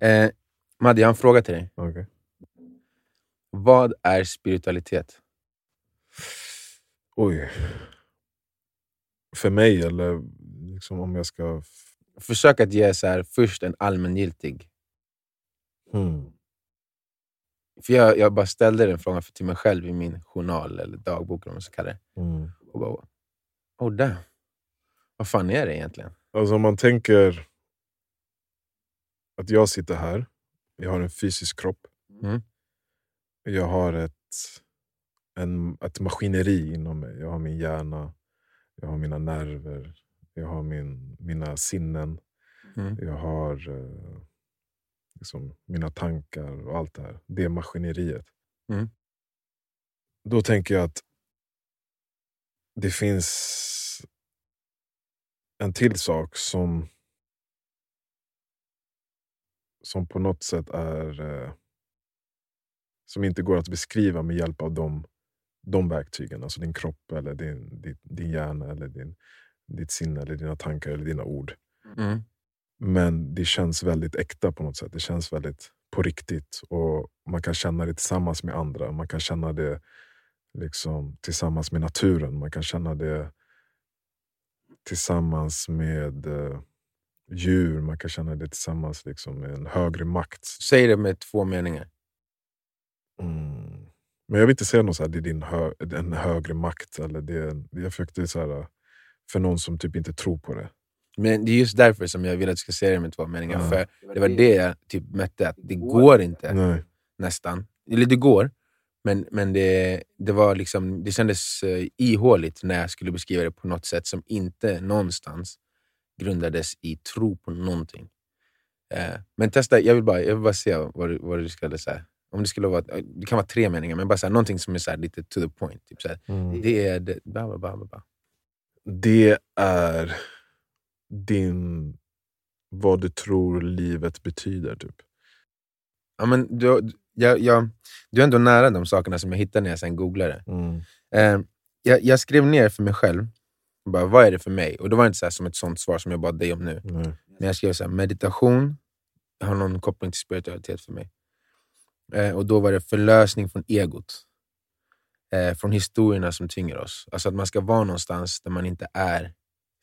Eh, Madde, jag har en fråga till dig. Okej. Vad är spiritualitet? Oj. För mig, eller liksom om jag ska... Försök att ge så här, först en allmängiltig. Hmm. För jag, jag bara ställde den frågan till mig själv i min journal, eller dagbok eller vad man ska kalla det. Mm. Och bara, oh damn. Vad fan är det egentligen? Alltså om man tänker att jag sitter här, jag har en fysisk kropp. Mm. Jag har ett, en, ett maskineri inom mig. Jag har min hjärna, jag har mina nerver, jag har min, mina sinnen. Mm. Jag har eh, liksom mina tankar och allt det här. Det maskineriet. Mm. Då tänker jag att det finns en till sak som som på något sätt är eh, som inte går att beskriva med hjälp av de, de verktygen. Alltså din kropp, eller din, din, din hjärna, eller din, ditt sinne, eller dina tankar eller dina ord. Mm. Men det känns väldigt äkta på något sätt. Det känns väldigt på riktigt. Och Man kan känna det tillsammans med andra. Man kan känna det liksom tillsammans med naturen. Man kan känna det tillsammans med eh, djur. Man kan känna det tillsammans liksom, med en högre makt. Säg det med två meningar. Mm. Men jag vill inte säga något så här, det är din hö en högre makt. Eller det, jag försökte så här, för någon som typ inte tror på det. Men det är just därför som jag vill att du ska säga det med två meningar. Ja. För Det var det jag typ mätte, att det går inte Nej. nästan. Eller det går, men, men det, det, var liksom, det kändes uh, ihåligt när jag skulle beskriva det på något sätt som inte någonstans grundades i tro på någonting. Eh, men testa, jag vill bara, jag vill bara se vad, du- vad du skulle säga. Om det skulle vara, det kan vara tre meningar, men bara så här, någonting som är så här, lite to the point. Typ så Mm. Det är... Det, bla, bla, bla, bla. Det är din, vad du tror livet betyder. Typ. Ja, men du, jag, jag, du är ändå nära de sakerna som jag hittade när jag sen googlade. Mm. Eh, jag, jag skrev ner för mig själv, bara, vad är det för mig? Och det var inte så som ett sånt svar som jag bad dig om nu. Nej. Men jag skrev så här, meditation har någon koppling till spiritualitet för mig. Eh, och då var det förlösning från egot. Eh, från historierna som tynger oss. Alltså att man ska vara någonstans där man inte är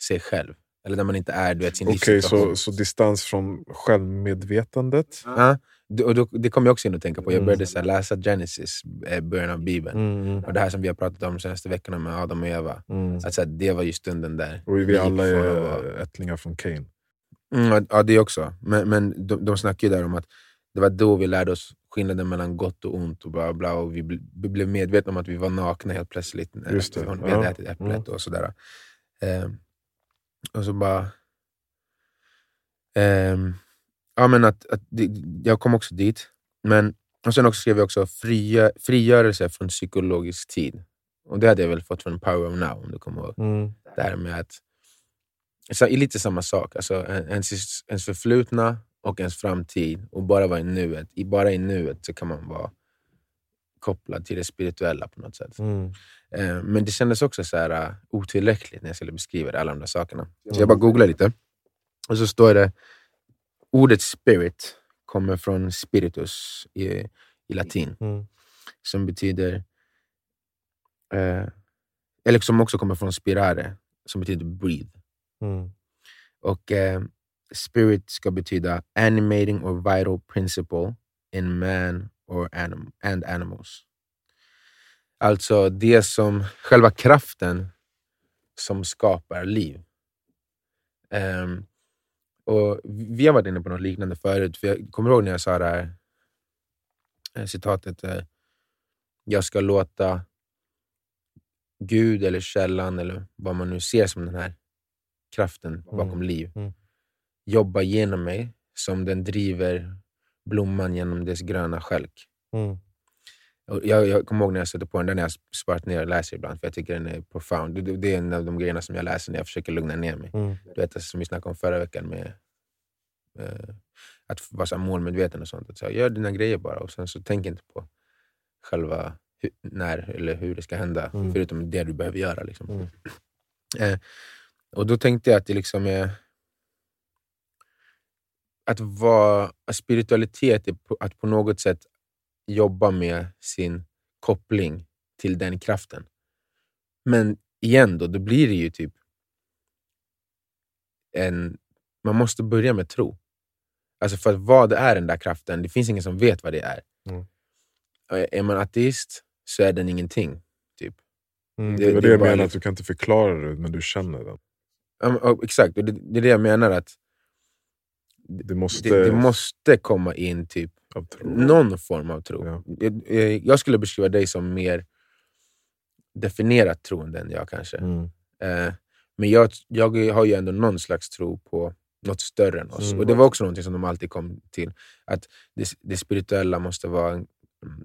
sig själv. Eller där man inte är du vet, sin Okej, livssituation. så, så distans från självmedvetandet? Det- och då, det kom jag också in att tänka på. Jag Mm. började så här, läsa Genesis, eh, början av Bibeln. Mm. Och det här som vi har pratat om de senaste veckorna med Adam och Eva. Mm. Att, så här, det var ju stunden där. Och vi alla är vara- ättlingar från Cain. Mm, ja, det också. Men, men de, de snackar ju där om att det var då vi lärde oss skillnaden mellan gott och ont. och bla bla och Vi bl- vi blev medvetna om att vi var nakna helt plötsligt. när Just det, Vi hade ja. ätit äpplet Mm. och sådär. Ehm, och så bara... ehm, ja, men att, att jag kom också dit. Men, och sen också skrev jag också fria, frigörelse från psykologisk tid. Och Det hade jag väl fått från Power of Now, om du kommer ihåg. Mm. Det här med att... Så, lite samma sak. Alltså, en- ens, ens förflutna och ens framtid. Och bara vara i nuet. I, bara i nuet så kan man vara kopplad till det spirituella på något sätt. Mm. Eh, men det kändes också så här, uh, otillräckligt när jag skulle beskriva det, alla de där sakerna. Så jag bara googlade lite. Och så står det... Ordet spirit kommer från spiritus i, i latin. Mm. Som betyder... Eh, eller som också kommer från spirare, som betyder breathe. Mm. Och eh, spirit ska betyda animating or vital principle in man or anim and animals. Alltså det som, själva kraften som skapar liv. Ehm, och Vi har varit inne på något liknande förut. För jag kommer ihåg när jag sa det här eh, citatet. Eh, jag ska låta Gud eller källan, eller vad man nu ser som den här kraften bakom liv, mm. jobba genom mig som den driver blomman genom dess gröna skälk. Mm. Jag, jag kommer ihåg när jag sätter på den, den har jag sparat ner och läser ibland, för jag tycker den är profound. Det, det är en av de grejerna som jag läser när jag försöker lugna ner mig. Mm. Du vet, alltså, som vi snackade om förra veckan med att vara så målmedveten och sånt. Att så här, gör dina grejer bara och sen så tänk inte på själva hu- när eller hur det ska hända, Mm. förutom det du behöver göra. Liksom. Mm. Eh, och då tänkte jag att det liksom är... att vara, att spiritualitet är på, att på något sätt jobba med sin koppling till den kraften. Men igen, då, då blir det ju typ en... Man måste börja med tro. Alltså för vad är den där kraften? Det finns ingen som vet vad det är. Mm. Är man ateist så är den ingenting. Typ. Mm, Det- det, var det jag liksom- att du kan inte förklara det, men du känner den. Ja, Exakt, och det, det är det jag menar. att Det måste... det, det måste komma in typ någon form av tro. Ja. Jag, jag skulle beskriva dig som mer definierat troende än jag kanske. Mm. Eh, men jag, jag har ju ändå någon slags tro på något större än oss. Mm. Och Det var också något som de alltid kom till. Att det, det spirituella måste vara en,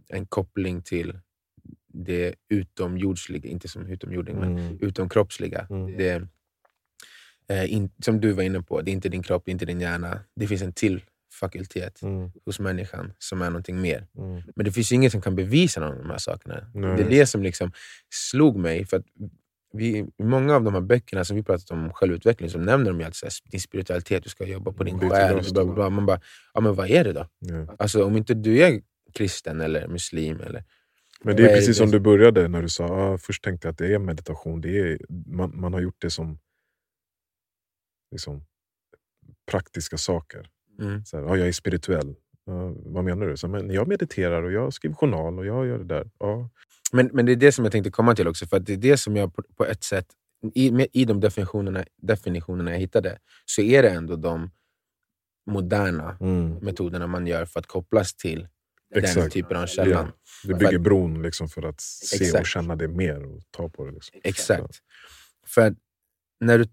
en koppling till det utomjordsliga, inte som utomjording, men Mm. utomkroppsliga. Mm. Det, eh, in, som du var inne på, det är inte din kropp, inte din hjärna. Det finns en till fakultet Mm. hos människan som är någonting mer. Mm. Men det finns inget som kan bevisa någon av de här sakerna. Nej. Det är det som liksom slog mig. För att vi, många av de här böckerna som vi pratat om självutveckling så nämner de ju alltid så här, din spiritualitet, du ska jobba på din Mm, själ. byter Bla, bla, bla. Man bara, ja, men vad är det då? Ja. Alltså, om inte du är kristen eller muslim, eller, Men det är är precis som- du började när du sa, ah, först tänkte jag att det är meditation. Det är, man, man har gjort det som liksom, praktiska saker. mm, Så här, ah, jag är spirituell. Ja, vad menar du? Så, men jag mediterar och jag skriver journal och jag gör det där. Ja. men, men det är det som jag tänkte komma till också, för att det är det som jag på, på ett sätt, i, i de definitionerna, definitionerna jag hittade, så är det ändå de moderna Mm. metoderna man gör för att kopplas till den Exakt. typen av källan. Ja. För bygger bron liksom för att se och Exakt. känna det mer och ta på det. Liksom. Exakt. För att när du,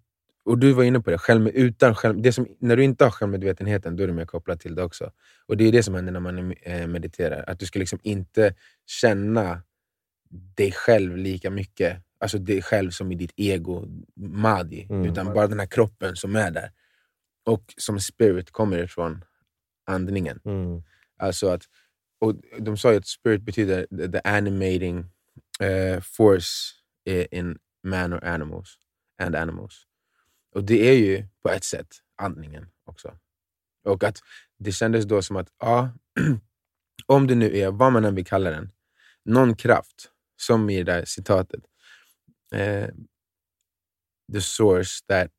och du var inne på det, själv, utan själv, det som, när du inte har självmedvetenheten, då är du mer kopplad till det också. Och Det är det som händer när man eh, mediterar. Att du ska liksom inte känna dig själv lika mycket, alltså dig själv som i ditt ego, madi, Mm. utan bara den här kroppen som är där. Och som spirit kommer ifrån andningen. Mm. Alltså att, och de sa ju att spirit betyder the, the animating eh, force in man or animals, and animals. Och det är ju på ett sätt andningen också. Och att det kändes då som att, ja, om det nu är, vad man än vill kalla den, någon kraft, som i det där citatet, eh, the source that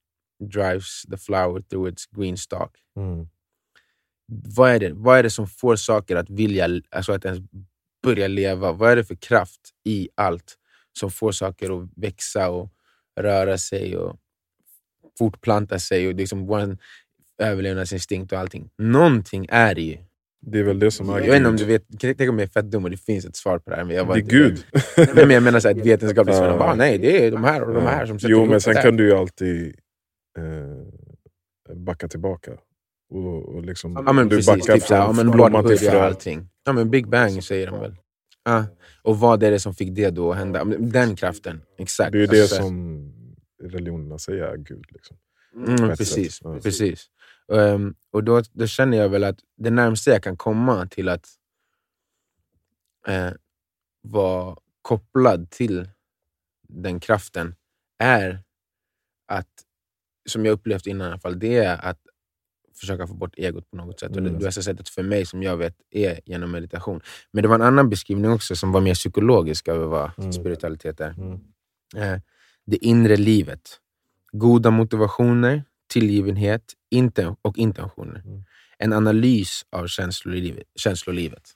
drives the flower through its green stalk Mm. vad är, det, vad är det som får saker att vilja, alltså att ens börja leva? Vad är det för kraft i allt som får saker att växa och röra sig och fortplanta sig? Och liksom vår överlevnadsinstinkt och allting. Någonting är det ju. Det är väl det som är Jag vet inte om du vet, tänk om jag är fett dum och det finns ett svar på det här. Men jag var Det är Gud. Nej, men jag menar så här, ett vetenskapligt svar. Bara, nej, det är de här och de här som sätter Jo, men sen kan du ju alltid eh, backa tillbaka. Och, och liksom, Ja men du precis, backar typ såhär, ja, men blomma till frö. allting? Ja men Big Bang säger de väl? Ja. Och vad är det som fick det då att hända? Den kraften, exakt. Det är ju det Alltså, som religionerna säger är Gud. Liksom. Mm, precis. Ja. precis. Ehm, och då, då känner jag väl att det närmaste jag kan komma till att eh, vara kopplad till den kraften är att, som jag upplevt innan i alla fall, det är att försöka få bort egot på något sätt. Och Mm. det bästa sättet för mig, som jag vet, är genom meditation. Men det var en annan beskrivning också som var mer psykologisk över vad Mm. spiritualitet är. Mm. Eh, det inre livet. Goda motivationer, tillgivenhet inten och intentioner. Mm. En analys av känslolivet. känslolivet.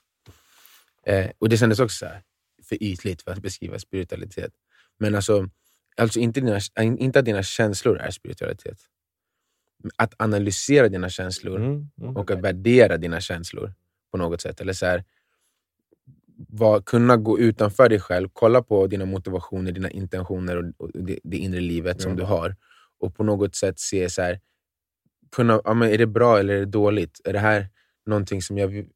Eh, och Det kändes också så här, för ytligt för att beskriva spiritualitet. Men alltså, alltså inte, dina, inte att dina känslor är spiritualitet. Att analysera dina känslor Mm. Mm. och att värdera dina känslor på något sätt. Eller så här, var, kunna gå utanför dig själv, kolla på dina motivationer, dina intentioner och, och det, det inre livet som du har. Och på något sätt se, så här, kunna, ja, men är det bra eller är det dåligt? Är det här någonting som jag vill-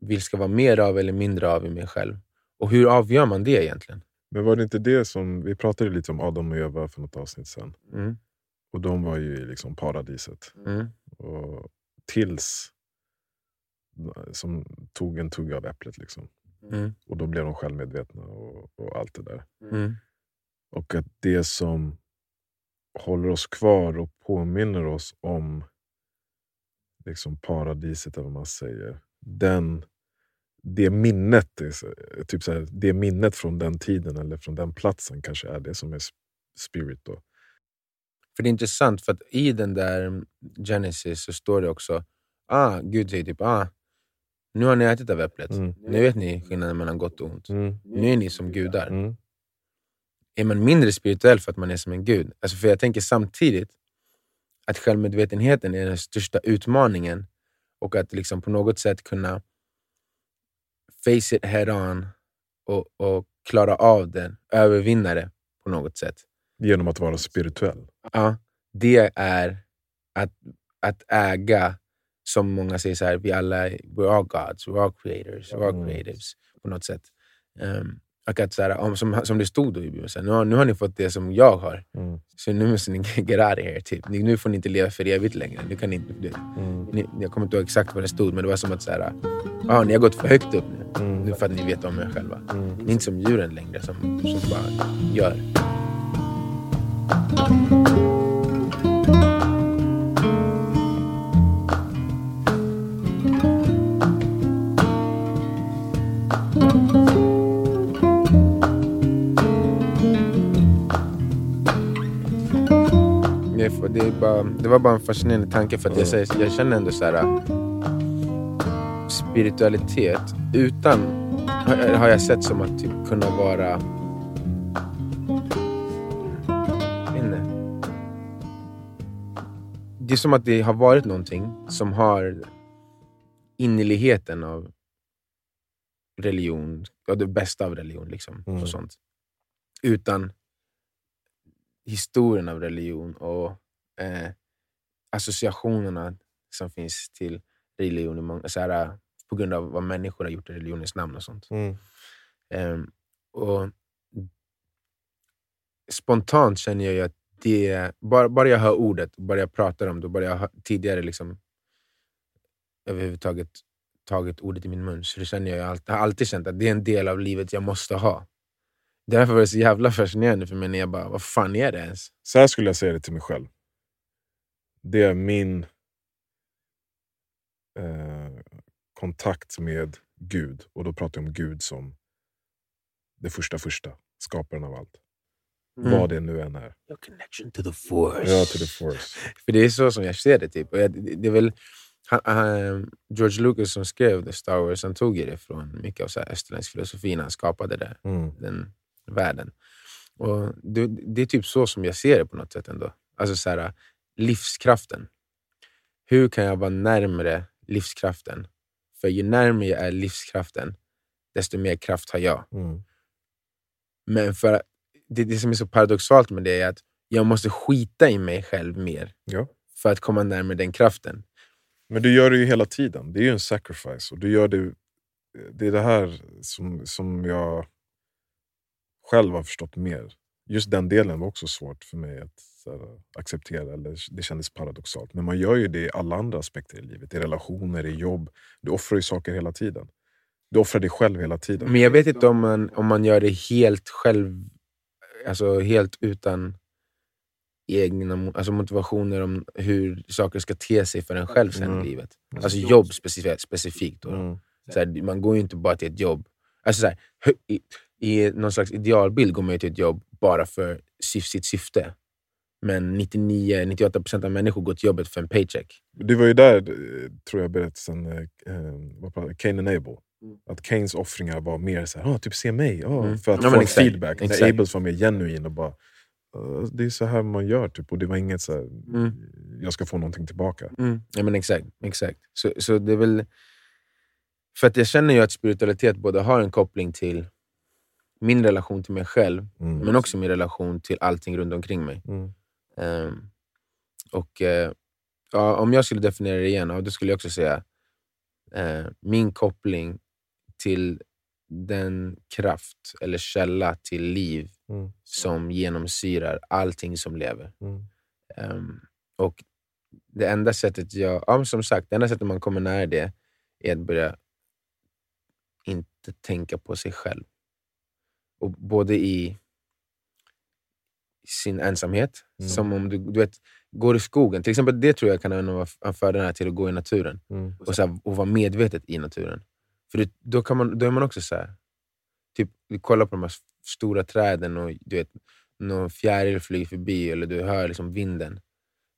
vill ska vara mer av eller mindre av i mig själv? Och hur avgör man det egentligen? Men var det inte det som, vi pratade lite om Adam och Eva för något avsnitt sen. Mm. Och de var ju i liksom paradiset. Mm. Och tills som tog en tugga av äpplet. Liksom. Mm. Och då blev de självmedvetna och, och allt det där. Mm. Och att det som håller oss kvar och påminner oss om liksom paradiset, eller vad man säger. Den, det minnet typ så här, det minnet från den tiden eller från den platsen kanske är det som är sp- spirit. Då. För det är intressant, för att i den där Genesis så står det också, ah, Gud säger typ, ah, nu har ni ätit av äpplet. Mm. Nu vet ni skillnaden mellan gott och ont. Mm. Nu är ni som gudar. Mm. Är man mindre spirituell för att man är som en gud? Alltså för jag tänker samtidigt att självmedvetenheten är den största utmaningen och att liksom på något sätt kunna face it head on och, och klara av det, övervinna det på något sätt. Genom att vara spirituell. Ja, det är att, att äga, som många säger, så här, vi alla we're all gods, we're all creators, we're all creatives på något sätt. Um, och att, så här, om, som, som det stod då i Bibeln, så här, nu, har, nu har ni fått det som jag har, Mm. så nu måste ni get out of here. Typ. Ni, nu får ni inte leva för evigt längre. Nu kan ni, det, Mm. ni, jag kommer inte ihåg exakt vad det stod, men det var som att så här, ah, ni har gått för högt upp nu. Mm. Nu för att ni vet om er själva. Mm. Ni är inte som djuren längre som, som bara gör. Det var bara en fascinerande tanke för att jag, säger, jag känner ändå så här spiritualitet utan har, har jag sett som att typ kunna vara inte. Det är som att det har varit någonting som har innerligheten av religion, ja, det bästa av religion liksom, Mm. och sånt. Utan historien av religion och eh, associationerna som finns till religion så här, på grund av vad människor har gjort i religionens namn och sånt. Mm. Ehm, och spontant känner jag ju att det, bara, bara jag hör ordet, bara jag pratar om det, bara jag tidigare liksom överhuvudtaget tagit ordet i min mun, så känner jag, jag alltid, har alltid känt att det är en del av livet jag måste ha. Därför var det så jävla fascinerande för mig när jag bara, vad fan är det ens? Så här skulle jag säga det till mig själv. Det är min eh, kontakt med Gud. Och då pratar jag om Gud som det första första, skaparen av allt. Mm. Vad det nu än är. Your connection to the force. Ja, to the force. För det är så som jag ser det. Typ. Och jag, det är väl, han, han, George Lucas som skrev The Star Wars, han tog det från mycket av så här österländsk filosofi när han skapade det, Mm. den världen. Och det, det är typ så som jag ser det på något sätt ändå. Alltså så här, livskraften. Hur kan jag vara närmare livskraften? För ju närmare jag är livskraften, desto mer kraft har jag. Mm. Men för det, det som är så paradoxalt med det är att jag måste skita i mig själv mer Ja. för att komma närmare den kraften. Men du gör det ju hela tiden. Det är ju en sacrifice. Och du gör det, det är det här som, som jag själv har förstått mer. Just den delen var också svårt för mig att här, acceptera. Eller det kändes paradoxalt. Men man gör ju det i alla andra aspekter i livet. I relationer, i jobb. Du offrar ju saker hela tiden. Du offrar dig själv hela tiden. Men jag vet inte om man, om man gör det helt själv, alltså helt utan egna alltså motivationer om hur saker ska te sig för en själv sen Mm. i livet. Alltså jobb specifikt. specifikt då. Mm. Så här, man går ju inte bara till ett jobb. Alltså så här, i, I någon slags idealbild går man ju till ett jobb bara för sitt syfte. Men 99-98% av människor går till jobbet för en paycheck. Det var ju där, eh, tror jag, berättelsen eh, eh, Cain and Abel. Att Cains offringar var mer så här, ah, typ se mig, ah, Mm. för att Ja, få exakt, feedback. När. Abels var mer genuin och bara, "Ah, det är så här man gör. Typ. Och det var inget så här, Mm. jag ska få någonting tillbaka. Mm. Ja, men exakt. exakt. Så, så det väl... För att jag känner ju att spiritualitet både har en koppling till min relation till mig själv, Mm. men också min relation till allting runt omkring mig. Ehm, och eh, ja, Om jag skulle definiera det igen, ja, då skulle jag också säga eh, min koppling till den kraft eller källa till liv Mm. som genomsyrar allting som lever. Mm. Ehm, och det enda sättet jag, ja, som sagt, det enda sättet man kommer nära det är att börja inte tänka på sig själv. Och både i, sin ensamhet. Mm. Som om du, du vet, går i skogen. Till exempel det tror jag kan vara en fördel till att gå i naturen. Mm. Och, så här, och vara medvetet i naturen. För det, då, kan man, då är man också så här, typ, du kollar på de här stora träden och du vet, någon fjäril flyger förbi eller du hör liksom vinden.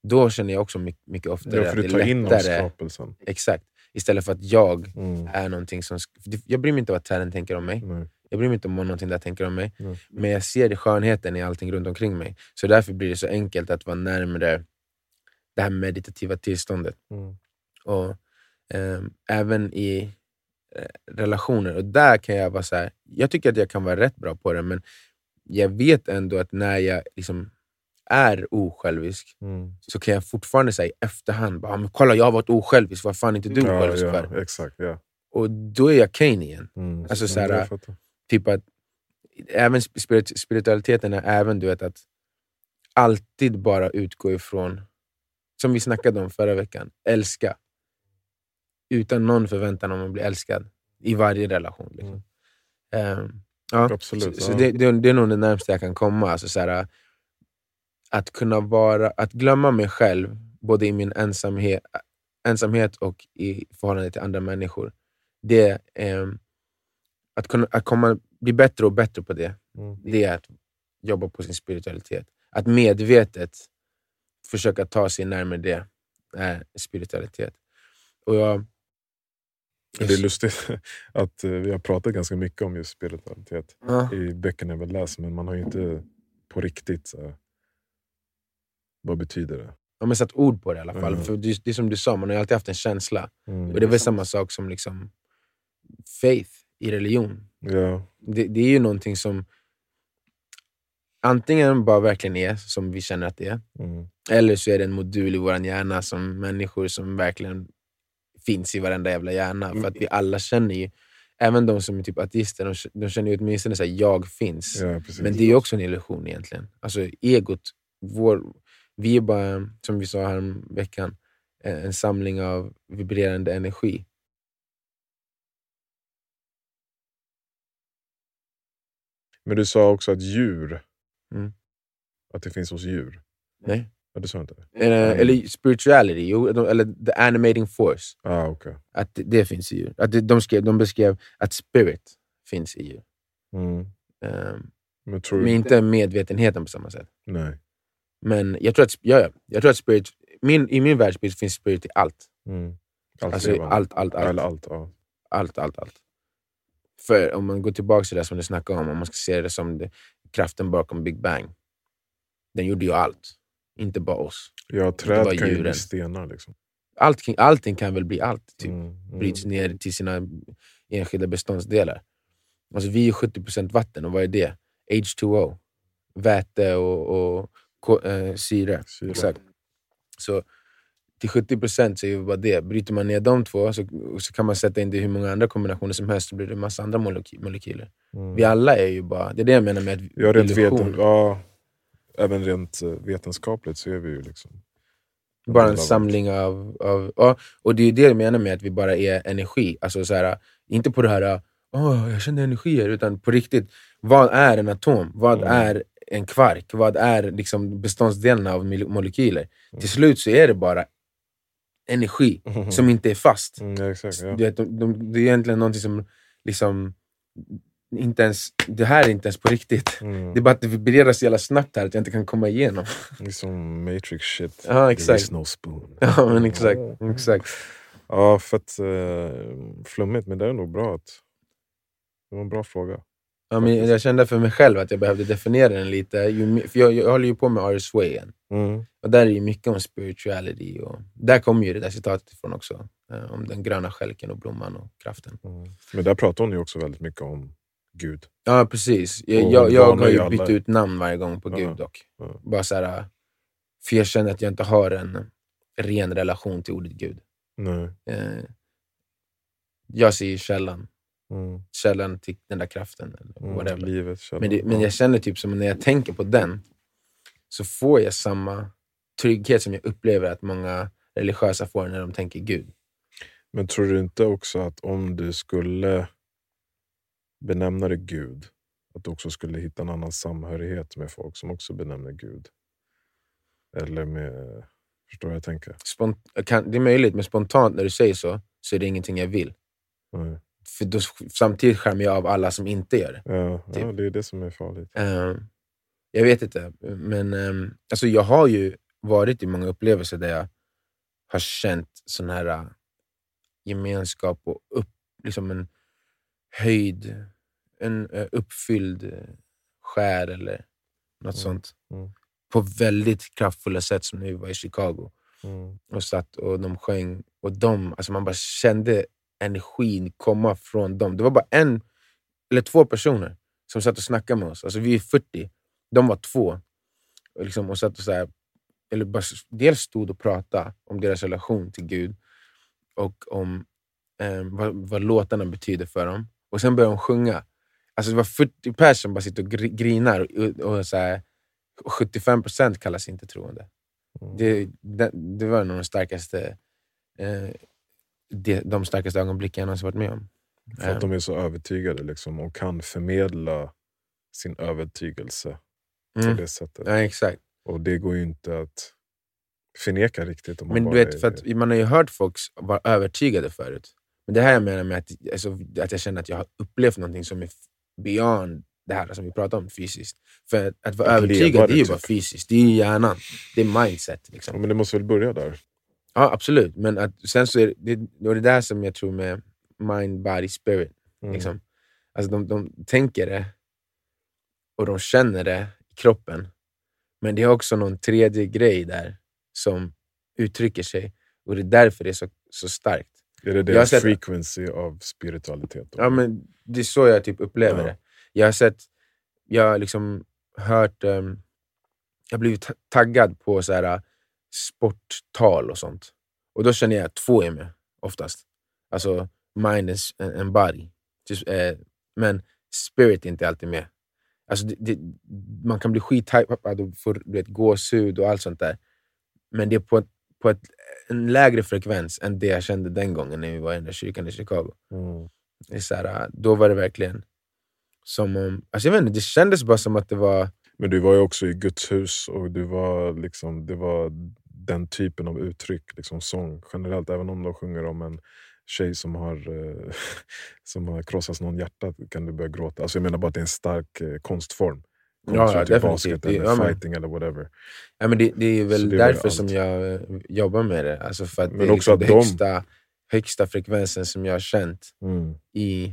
Då känner jag också mycket, mycket oftare Ja, för att du det tar är in lättare. avskapelsen. Exakt. Istället för att jag Mm. är någonting som... Jag bryr mig inte vad träden tänker om mig. Nej. Jag bryr mig inte om vad någonting där tänker om mig. Nej. Men jag ser skönheten i allting runt omkring mig. Så därför blir det så enkelt att vara närmare det här meditativa tillståndet. Mm. Och ehm, även i eh, relationer. Och där kan jag vara så här, jag tycker att jag kan vara rätt bra på det, men jag vet ändå att när jag liksom är osjälvisk Mm. så kan jag fortfarande säga i efterhand, bara, "Ah, men kolla jag har varit osjälvisk, vad fan är inte du Ja, självisk ja, för? exakt. Ja. Och då är jag Kane igen. Mm. Alltså, så Mm, här. Typ att även spirit, spiritualiteten är även du vet, att alltid bara utgå ifrån, som vi snackade om förra veckan, älska. Utan någon förväntan om att bli älskad i varje relation. Liksom. Ehm, ja. Absolut, Så, så det, det, det är nog det närmaste jag kan komma. Alltså, så här, att kunna vara, att glömma mig själv, både i min ensamhet, ensamhet och i förhållande till andra människor. Det, ehm, att kunna att komma, bli bättre och bättre på det, Mm. det är att jobba på sin spiritualitet. Att medvetet försöka ta sig närmare det är spiritualitet. Och jag, Det är lustigt att eh, vi har pratat ganska mycket om just spiritualitet Ja. i böckerna vi läser, men man har ju inte på riktigt så vad betyder det? Ja, men satt ord på det i alla fall. Mm. För det, det är som du sa, man har alltid haft en känsla. Mm. Och det är väl samma sak som liksom faith i religion. Ja, Det, det är ju någonting som antingen bara verkligen är som vi känner att det är, mm. eller så är det en modul i vår hjärna som människor som verkligen finns i varenda jävla hjärna. För att vi alla känner ju, även de som är typ ateister, de, de känner ju åtminstone att jag finns. ja. Men det är ju också en illusion egentligen. Alltså egot, vår, vi är bara, som vi sa här veckan, en, en samling av vibrerande energi. Men du sa också att djur, Mm. att det finns hos djur. Nej? Ja, du sa inte det? Eller, eller spirituality, jo, eller the animating force. Ah, okay. Att det, det finns i djur. Att det, de, skrev, de beskrev att spirit finns i djur. mm. Ehm, Men tror men inte medvetenheten på samma sätt. Nej. Men jag tror att, ja, ja, jag tror att spirit, min, i min världsbild finns spirit i allt. Mm. Allt Alltså allt, allt, allt. Eller allt, ja. Allt, allt, allt. För om man går tillbaka till det som du snackade om, om man ska se det som det, kraften bakom Big Bang. Den gjorde ju allt. Inte bara oss. Ja, träd kan ju bli stenar. Liksom. Allt, kring- allting kan väl bli allt. Typ. Mm. Mm. Bryts ner till sina enskilda beståndsdelar. Alltså, vi är 70% vatten, och vad är det? H2O. Väte och, och ko- eh, syre. Syre. Exakt. Så till 70% så är det bara det. Bryter man ner de två så, så kan man sätta in det i hur många andra kombinationer som helst, så blir det en massa andra moleky- molekyler. Mm. Vi alla är ju bara... Det är det jag menar med att Ja, rent illusion. ja, även rent eh, vetenskapligt så är vi ju liksom... Bara en samling av... av ja, och det är det jag menar med att vi bara är energi. Alltså så här, inte på det här Åh, jag känner energier, utan på riktigt. Vad är en atom? Vad Mm. är en kvark? Vad är liksom beståndsdelarna av mole- molekyler? Mm. Till slut så är det bara energi Mhm. som inte är fast. Mm, ja, exakt, ja. Du vet, de, de, det är egentligen någonting som liksom, inte ens, det här är inte ens på riktigt. Mm. Det är bara att det vibrerar så jävla snabbt här att jag inte kan komma igenom. Det är som matrix shit. Ja, There exakt. is no spoon. Ja, men exakt. exakt. Ja, fett eh, flummigt, men det är nog bra att... Det var en bra fråga. Ja, men jag kände för mig själv att jag behövde definiera den lite. För jag, jag håller ju på med Artist Way. Mm. Och där är det mycket om spirituality. Och där kommer ju det där citatet ifrån också. Eh, om den gröna skälken och blomman och kraften. Mm. Men där pratar hon ju också väldigt mycket om Gud. Ja, precis. Jag, Och jag, jag har ju alla. bytt ut namn varje gång på Gud dock. ja. Bara så här, för jag känner att jag inte har en ren relation till ordet Gud. Nej. Eh, jag ser ju källan. Mm. Källan till den där kraften. Eller Mm. whatever. Livet, källan. Men, det, men Ja. jag känner typ som när jag tänker på den, så får jag samma trygghet som jag upplever att många religiösa får när de tänker Gud. Men tror du inte också att om du skulle benämna det Gud, Att du också skulle hitta en annan samhörighet med folk som också benämner Gud. Eller med... Förstår jag tänker? Spont kan, det är möjligt, men spontant när du säger så, så är det ingenting jag vill. Nej. För då, samtidigt skärmar jag av alla som inte gör det. Ja, Typ. ja, det är det som är farligt. Ehm, jag vet inte, men ehm, alltså jag har ju varit i många upplevelser där jag har känt sån här äh, gemenskap och upp, liksom en höjd, en äh, uppfylld själ eller något Mm, sånt. mm. På väldigt kraftfulla sätt som när vi var i Chicago Mm. och satt och de sjöng. Och de, alltså man bara kände energin komma från dem. Det var bara en eller två personer som satt och snackade med oss. Alltså vi är 40, de var två. Och, liksom, och satt och så här, eller bara, dels stod och pratade om deras relation till Gud och om eh, vad, vad låtarna betyder för dem. Och sen började de sjunga. Alltså det var 40 personer som bara sitter och gri- grinar och, och så här, 75% kallas inte troende. Mm. Det, det, det var nog de starkaste, eh, de, de starkaste ögonblicken jag någonsin varit med om. För att de är så övertygade liksom, och kan förmedla sin övertygelse på Mm. det sättet. Ja, exakt. Och det går ju inte att förneka riktigt. Om man Men du vet, är- för att man har ju hört folk vara övertygade förut. Men det här jag menar med att, alltså, att jag känner att jag har upplevt någonting som är beyond det här som vi pratar om fysiskt. För att, att vara Att övertygad, det är ju bara typ. fysiskt. Det är ju hjärnan. Det är mindset. ja, Liksom. men det måste väl börja där? Ja, absolut. Men att, sen så är det, det, och det är där som jag tror med mind, body, spirit. Mm. Liksom. Alltså de, de tänker det och de känner det i kroppen. Men det är också någon tredje grej där som uttrycker sig. Och det är därför det är så, så starkt. Är det deras sett- frequency av spiritualitet? då? Ja, men det är så jag typ upplever Ja. det. Jag har sett, jag har liksom hört, ehm, jag har blivit ta- taggad på så här, sporttal och sånt. Och då känner jag att två är med oftast. Alltså mind and s- and body. Just, eh, men spirit är inte alltid med. Alltså det, det, man kan bli skithypad och få du vet, gåshud och allt sånt där. Men det är på, ett, på ett, en lägre frekvens än det jag kände den gången när vi var i den där kyrkan i Chicago. Mm. Det är så här, då var det verkligen som om... Alltså jag vet inte, det kändes bara som att det var... Men du var ju också i Guds hus och du var liksom, det var den typen av uttryck, liksom sång generellt. Även om de sjunger om en tjej som har, eh, som har krossats någon hjärta kan du börja gråta. Alltså jag menar bara att det är en stark eh, konstform. Ja, ja, typ definitivt. basket eller ja, men- fighting eller whatever. Ja, men det, det är väl det därför som jag eh, jobbar med det. Alltså för att Men det är också liksom den de- högsta, högsta frekvensen som jag har känt Mm. i,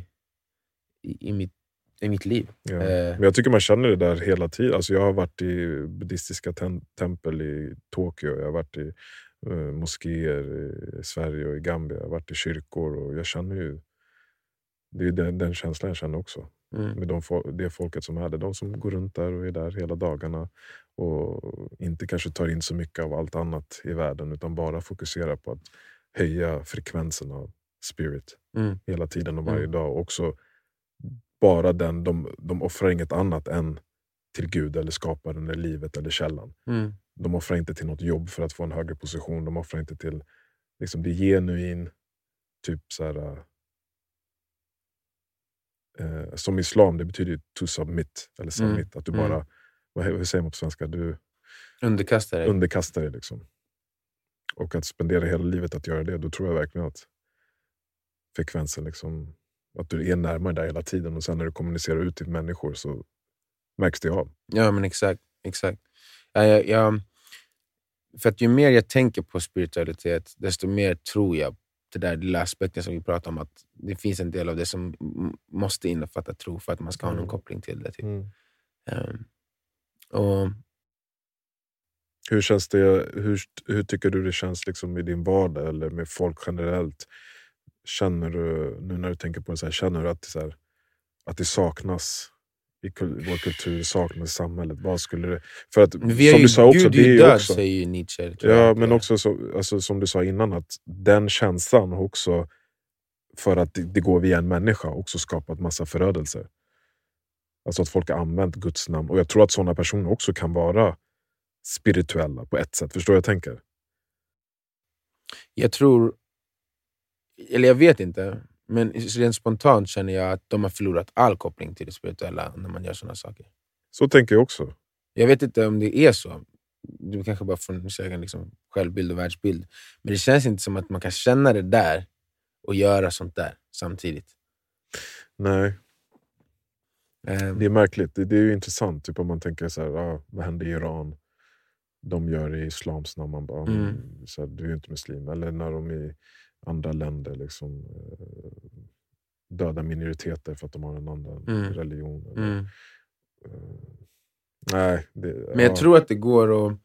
i, i, mitt, i mitt liv. Ja. Eh, Men jag tycker man känner det där hela tiden. Alltså jag har varit i buddhistiska tem- tempel i Tokyo, jag har varit i eh, moskéer i Sverige och i Gambia, jag har varit i kyrkor och jag känner ju... Det är den, den känslan jag känner också. mm, Med de, det folket som är där. De som går runt där och är där hela dagarna och inte kanske tar in så mycket av allt annat i världen utan bara fokuserar på att höja frekvensen av spirit mm, hela tiden och varje Mm. dag. Också bara den, de, de offrar inget annat än till Gud eller skaparen eller livet eller källan. mm, De offrar inte till något jobb för att få en högre position. De offrar inte till liksom, det är genuin, typ så här, eh, som islam, det betyder ju to submit. Eller submit, att du mm. bara, vad, hur säger man på svenska? Du underkastar dig. underkastar dig. Liksom. Och att spendera hela livet att göra det, då tror jag verkligen att frekvensen, liksom, att du är närmare där hela tiden. Och sen när du kommunicerar ut till människor så märks det av. Ja, men exakt. exakt. Ja, jag, jag, för att ju mer jag tänker på spiritualitet, desto mer tror jag det där lilla aspekten som vi pratar om, att det finns en del av det som måste innefatta tro för att man ska ha någon Mm. koppling till det. Typ. Mm. Ehm, och Hur, känns det, hur, hur tycker du det känns liksom i din vardag eller med folk generellt? Känner du, nu när du tänker på det, så här, känner du att det, så här, att det saknas i kul, vår kultur, saknas i samhället? Vad skulle det, för att, som ju, du sa också, Gud det är död, också, säger ju Nietzsche. Ja, men också så, alltså, som du sa innan, att den känslan har också, för att det, det går via en människa, också skapat massa förödelser. Alltså att folk har använt Guds namn. Och jag tror att sådana personer också kan vara spirituella på ett sätt. Förstår jag tänker? Jag tror, eller jag vet inte, Men rent spontant känner jag att de har förlorat all koppling till det spirituella när man gör sådana saker. Så tänker jag också. Jag vet inte om det är så. Du kanske bara får en egen liksom, självbild och världsbild. Men det känns inte som att man kan känna det där och göra sånt där samtidigt. Nej, Ehm, det är märkligt. Det, det är ju intressant typ om man tänker så här, ah, vad händer i Iran? De gör det i islams namn. Man bara, men, Mm. så här, du är ju inte muslim. Eller när de i andra länder liksom, eh, dödar minoriteter för att de har en annan Mm. religion. Eller, mm. eh, nej, det, Men jag ja. tror att det går att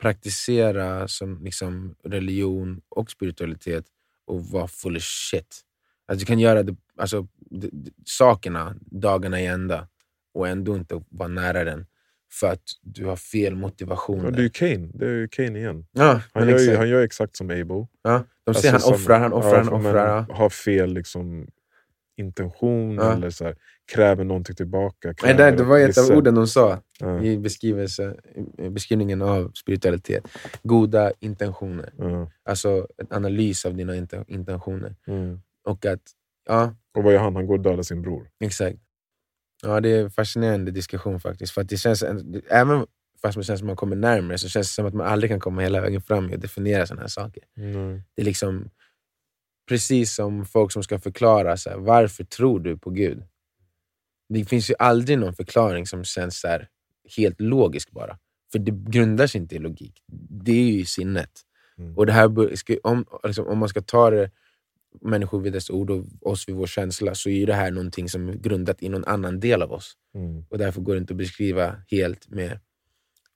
praktisera som liksom religion och spiritualitet och vara full of shit. Alltså du kan göra det, alltså, d- d- sakerna dagarna i ända och ändå inte vara nära den för att du har fel motivationer. Ja, det är ju Kane. Det är Kane igen. ja, Han gör, ju, han gör exakt som Abel. ja, de ser Alltså han offrar, han offrar, ja, han offrar. Ja. Har fel liksom, intention Ja. eller så här, kräver någonting tillbaka. Nej, Kräver det, det var ett av orden de sa i beskrivningen av spiritualitet. Goda intentioner. Alltså en analys av dina inte- intentioner. mm. Och att, ja, Och vad gör han? Han går och dödar sin bror. exakt. Ja, det är en fascinerande diskussion faktiskt. För att det känns, även fast man känns som man kommer närmare så känns det som att man aldrig kan komma hela vägen fram och definiera sådana här saker. Nej. Det är liksom precis som folk som ska förklara så här, varför tror du på Gud? Det finns ju aldrig någon förklaring som känns så här, helt logisk bara. För det grundar sig inte i logik. Det är ju i sinnet. Mm. Och det här, ska- om, liksom, om man ska ta det människor vid dess ord och oss vid vår känsla så är det här någonting som är grundat i någon annan del av oss. Mm. Och därför går det inte att beskriva helt med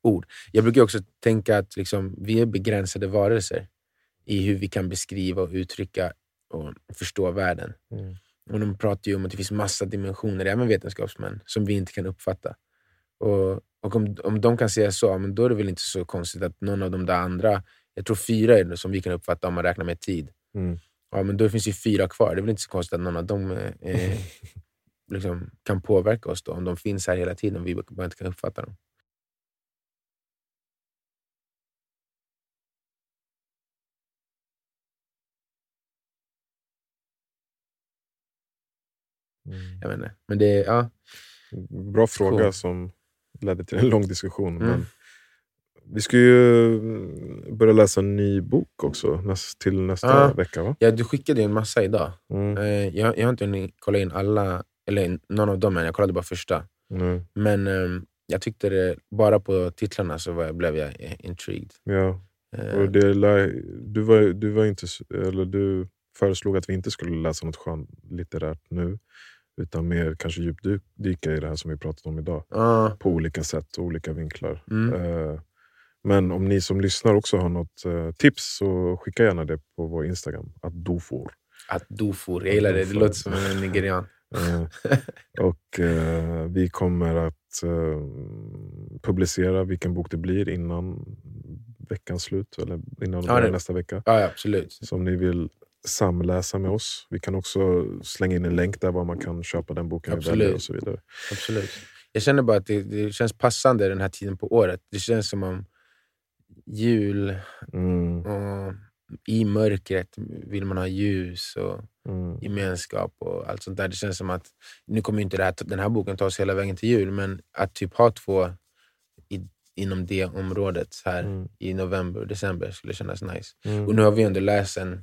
ord. Jag brukar också tänka att liksom, vi är begränsade varelser i hur vi kan beskriva och uttrycka och förstå världen. Mm. Och de pratar ju om att det finns massa dimensioner, även vetenskapsmän, som vi inte kan uppfatta. Och, och om, om de kan säga så, men då är det väl inte så konstigt att någon av de där andra, jag tror fyra är det som vi kan uppfatta om man räknar med tid. Mm. Ja, men då finns det ju fyra kvar. Det är väl inte så konstigt att någon av dem eh, liksom, kan påverka oss då, om de finns här hela tiden och vi bara inte kan uppfatta dem. Mm. Jag vet inte. Men det, ja, Bra fråga Cool. som ledde till en lång diskussion. Mm. Men vi ska ju mm, börja läsa en ny bok också näst, till nästa Ja. vecka. va? ja, du skickade ju en massa idag. Mm. Eh, jag, jag har inte hunnit kolla in alla, eller någon av dem än. Jag kollade bara första. Nej. Men ehm, jag tyckte det, bara på titlarna så var, blev jag intrigued. Ja. Eh, Och det, du, var, du, var inte, eller du föreslog att vi inte skulle läsa något skönlitterärt nu. Utan mer kanske djupdyka i det här som vi pratat om idag. ja, På olika sätt och olika vinklar. mm, Eh, Men om ni som lyssnar också har något eh, tips så skicka gärna det på vår Instagram. Att dofor. att Dufour, jag gillar det. Det låter som en nigerian. Eh, och vi kommer att publicera vilken bok det blir innan veckans slut. Eller innan Ja, nästa vecka. Ja, absolut. Så om ni vill samläsa med oss. Vi kan också slänga in en länk där var man kan köpa den boken vi Absolut. väljer och så vidare. absolut. Jag känner bara att det, det känns passande den här tiden på året. Det känns som om jul Mm, och i mörkret vill man ha ljus och mm, gemenskap och allt sånt där. Det känns som att, nu kommer inte här, den här boken ta oss hela vägen till jul, men att typ ha två i, inom det området här mm, i november och december skulle kännas nice. mm. Och nu har vi ändå läst en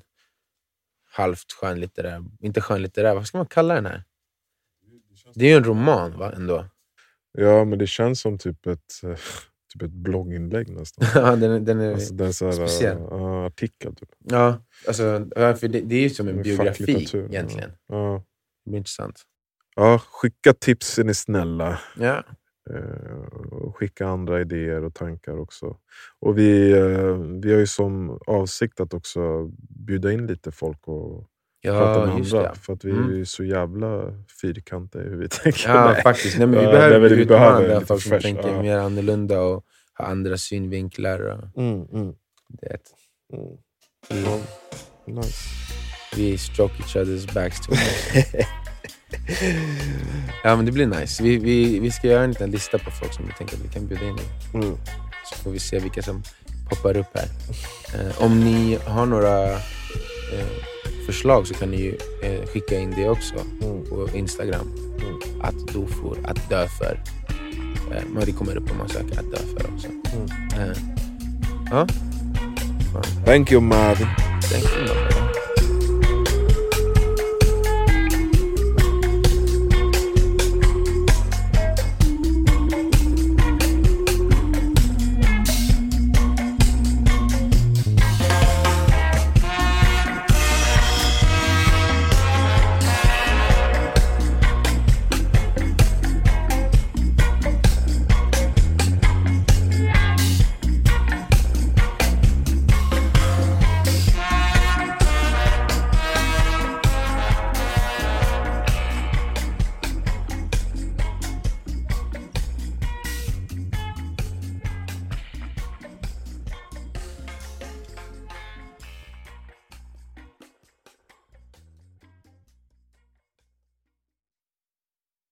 halvt skönlitterär, inte skönlitterär, vad ska man kalla den här? Det är ju en roman va, ändå? Ja, men det känns som typ ett, eh, typ ett blogginlägg nästan. Ja, den, är- den är, Alltså, den här, speciell. ja, artikel. Typ. ja, alltså, för det, det är ju som en biografi facklitteratur, ja. egentligen. Ja. Det blir intressant. Ja, skicka tips är ni snälla. Ja, och skicka andra idéer och tankar också. Och vi, eh, vi har ju som avsikt att också bjuda in lite folk och prata med ja andra. det. För att vi Mm. är ju så jävla fyrkantiga i hur vi tänker. Ja, Nej. faktiskt. Nej, men vi Ja, behöver nej, men vi utmana behöver folk som tänker ja. mer annorlunda och har andra synvinklar. Och Mm, mm, det. mm. Ja, nice. vi stroke each other's backs too much. Ja men det blir nice. Vi, vi, vi ska göra en liten lista på folk som vi tänker att vi kan bjuda in. Mm. Så får vi se vilka som poppar upp här. Eh, om ni har några eh, förslag så kan ni ju eh, skicka in det också Mm. på Instagram. Mm. Att do for, att dö för. Eh, det kommer upp om man söker att dö för också. Mm. Eh, ja, Thank you Marvin. thank you. man.